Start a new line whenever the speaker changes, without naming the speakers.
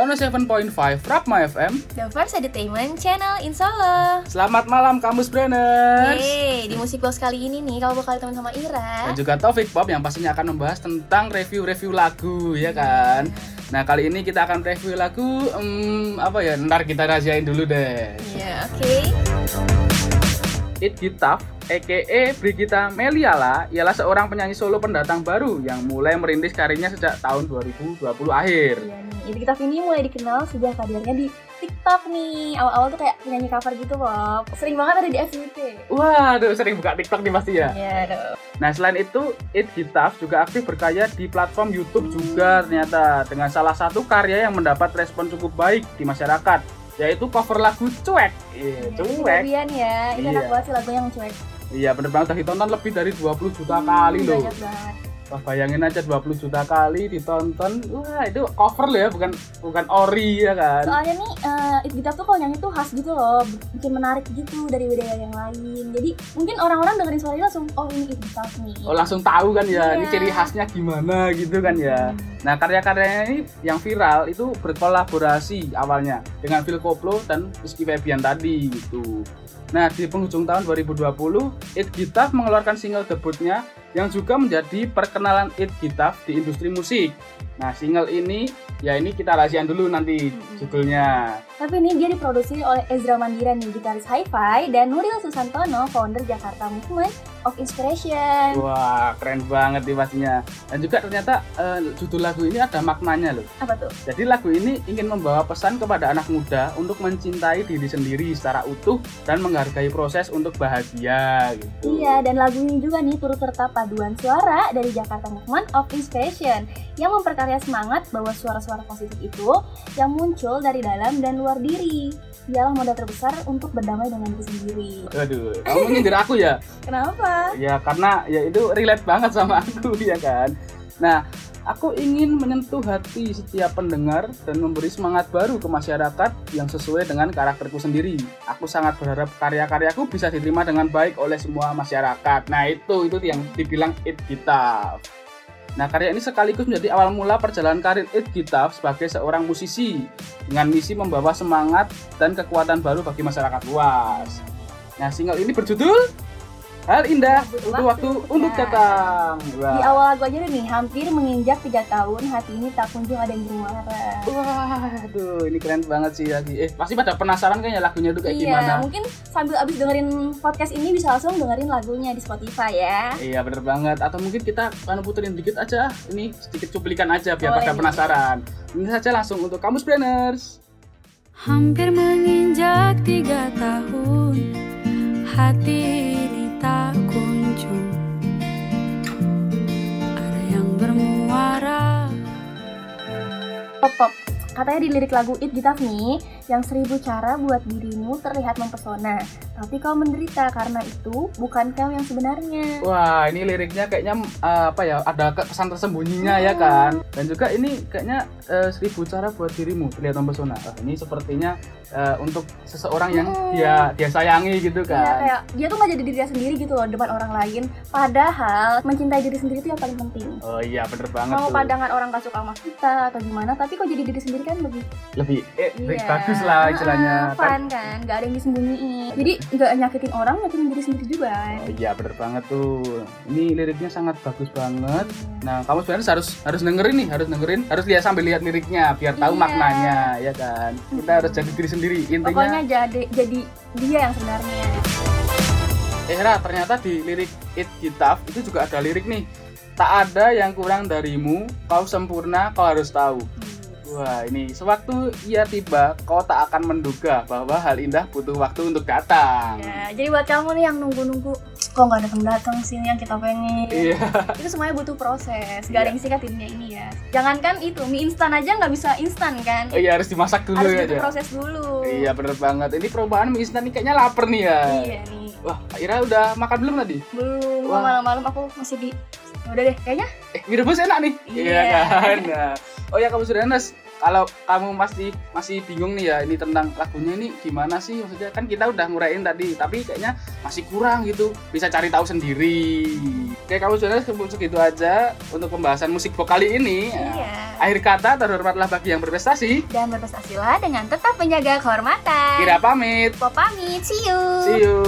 107.5 Rapma FM.
The First Entertainment Channel in Solo.
Selamat malam Kamus Brainers.
Yeay, di musik box kali ini nih kalau bakal teman sama Ira.
Dan juga Taufik Bob yang pastinya akan membahas tentang review-review lagu ya kan. Nah kali ini kita akan review lagu hmm, apa ya? Ntar kita rahasiain dulu deh.
Iya, oke.
It Gitaf, a.k.a. Brigita Meliala, ialah seorang penyanyi solo pendatang baru yang mulai merintis karirnya sejak tahun 2020 akhir.
Iya nih, It ini mulai dikenal sejak hadirnya di TikTok nih. Awal-awal tuh kayak penyanyi cover gitu loh. Sering banget ada di FYP.
Waduh, sering buka TikTok nih pasti ya.
Iya dong.
Nah, selain itu, It Gitaf juga aktif berkarya di platform YouTube juga ternyata dengan salah satu karya yang mendapat respon cukup baik di masyarakat, yaitu cover lagu Cuek. Iya, Cuek.
Kemudian ya, ini
Iya.
banget sih lagu yang cuek.
Iya, bener banget ditonton lebih dari 20 juta kali loh.
Banyak banget.
Wah, bayangin aja 20 juta kali ditonton. Wah, itu cover loh ya, bukan bukan ori ya kan.
Soalnya nih, uh, It Gitaf tuh kalau nyanyi tuh khas gitu loh, bikin menarik gitu dari beda yang lain. Jadi mungkin orang-orang dengerin suaranya langsung, oh ini It Gitaf nih.
Oh, langsung tahu kan ya, ini
Iya.
ciri khasnya gimana gitu kan ya. Nah, karya-karyanya ini yang viral itu berkolaborasi awalnya dengan Phil Koplo dan Rizky Febian tadi gitu. Nah, di penghujung tahun 2020, It Gitaf mengeluarkan single debutnya yang juga menjadi perkenalan It Gitaf di industri musik. Nah, single ini ya ini kita rahasiaan dulu nanti
Mm-mm.
judulnya.
Tapi ini dia diproduksi oleh Ezra Mandiran nih, gitaris hi-fi, dan Nuril Susantono, founder Jakarta Movement of Inspiration.
Wah, keren banget nih pastinya. Dan juga ternyata eh, judul lagu ini ada maknanya loh.
Apa tuh?
Jadi lagu ini ingin membawa pesan kepada anak muda untuk mencintai diri sendiri secara utuh dan menghargai proses untuk bahagia gitu.
Iya, dan lagu ini juga nih turut serta paduan suara dari Jakarta Movement of Inspiration yang memperkarya semangat bahwa suara-suara positif itu yang muncul dari dalam dan luar diri. Dialah modal terbesar untuk berdamai dengan diri sendiri.
Aduh, kamu nyindir aku ya?
Kenapa?
Ya karena ya itu relate banget sama aku ya kan. Nah, aku ingin menyentuh hati setiap pendengar dan memberi semangat baru ke masyarakat yang sesuai dengan karakterku sendiri. Aku sangat berharap karya-karyaku bisa diterima dengan baik oleh semua masyarakat. Nah, itu itu yang dibilang It Gitaf. Nah, karya ini sekaligus menjadi awal mula perjalanan karir It Gitaf sebagai seorang musisi dengan misi membawa semangat dan kekuatan baru bagi masyarakat luas. Nah, single ini berjudul Hal Indah
Butuh
Waktu
Waktu.
Untuk. Datang.
Di awal lagu aja deh nih, hampir menginjak 3 tahun, hati ini tak kunjung ada yang bermuara.
Waduh, ini keren banget sih lagi. Eh, pasti pada penasaran kayaknya lagunya tuh kayak
iya,
gimana.
mungkin sambil abis dengerin podcast ini bisa langsung dengerin lagunya di Spotify ya.
Iya bener banget. Atau mungkin kita anu puterin dikit aja. Ini sedikit cuplikan aja biar
Boleh
pada penasaran. Ini saja langsung untuk kamus brainers.
Hampir menginjak tiga tahun Hati
Pop pop. Katanya di lirik lagu It Gitaf nih, yang seribu cara buat dirimu terlihat mempesona. Tapi kau menderita karena itu bukan kau yang sebenarnya.
Wah, ini liriknya kayaknya eh, apa ya? Ada kesan tersembunyinya ya kan. Dan juga ini kayaknya eh, seribu cara buat dirimu terlihat mempesona. Wah, ini sepertinya eh, untuk seseorang yang
Hmm.
dia dia sayangi gitu
Iya,
kan.
kayak dia tuh nggak jadi dirinya sendiri gitu loh depan orang lain. Padahal mencintai diri sendiri itu yang paling penting.
Oh iya, bener banget
Mau
tuh.
pandangan orang gak suka sama kita atau gimana, tapi kok jadi diri sendiri kan lebih
Lebih eh,
Iya.
bagus lah istilahnya.
Ah,
Kan-
fun kan, nggak ada yang disembunyiin. Jadi nggak nyakitin orang, nyakitin diri sendiri juga.
Oh iya bener banget tuh. Ini liriknya sangat bagus banget. Nah kamu sebenarnya harus harus dengerin nih, harus dengerin, harus lihat sambil lihat liriknya biar tahu
Iya.
maknanya, ya kan. Kita harus jadi diri sendiri. Intinya,
Pokoknya jadi jadi dia yang sebenarnya.
eh Ra, ternyata di lirik It Gitaf itu juga ada lirik nih. Tak ada yang kurang darimu, kau sempurna, kau harus tahu. Wah ini sewaktu ia tiba, kau tak akan menduga bahwa hal indah butuh waktu untuk datang.
Ya, jadi buat kamu nih yang nunggu-nunggu, kok nggak datang datang sih nih yang kita pengen.
Iya.
Itu semuanya butuh proses, gak ada yang dunia ini ya. Jangankan itu, mie instan aja nggak bisa instan kan.
Oh iya harus dimasak dulu
Harus
ya. Ja?
proses dulu.
Iya bener banget. Ini perubahan mie instan nih kayaknya lapar nih ya.
Iya nih.
Wah, Ira udah makan belum tadi?
Belum, malam-malam aku masih di. Udah deh, kayaknya
Eh, mie rebus enak nih.
Iya.
kan. Nah. Oh ya kamu sudah Nes. kalau kamu masih masih bingung nih ya ini tentang lagunya ini gimana sih maksudnya kan kita udah nguraiin tadi tapi kayaknya masih kurang gitu bisa cari tahu sendiri oke kamu sudah segitu aja untuk pembahasan musik vokal ini
Iya.
akhir kata terhormatlah bagi yang berprestasi
Dan berprestasilah dengan tetap menjaga kehormatan.
kira pamit
Pop pamit, see you.
see you